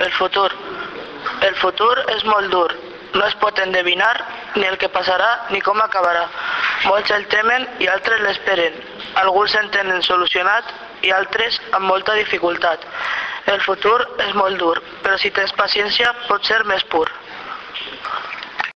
el futur. El futur és molt dur. No es pot endevinar ni el que passarà ni com acabarà. Molts el temen i altres l'esperen. Alguns en tenen solucionat i altres amb molta dificultat. El futur és molt dur, però si tens paciència pot ser més pur.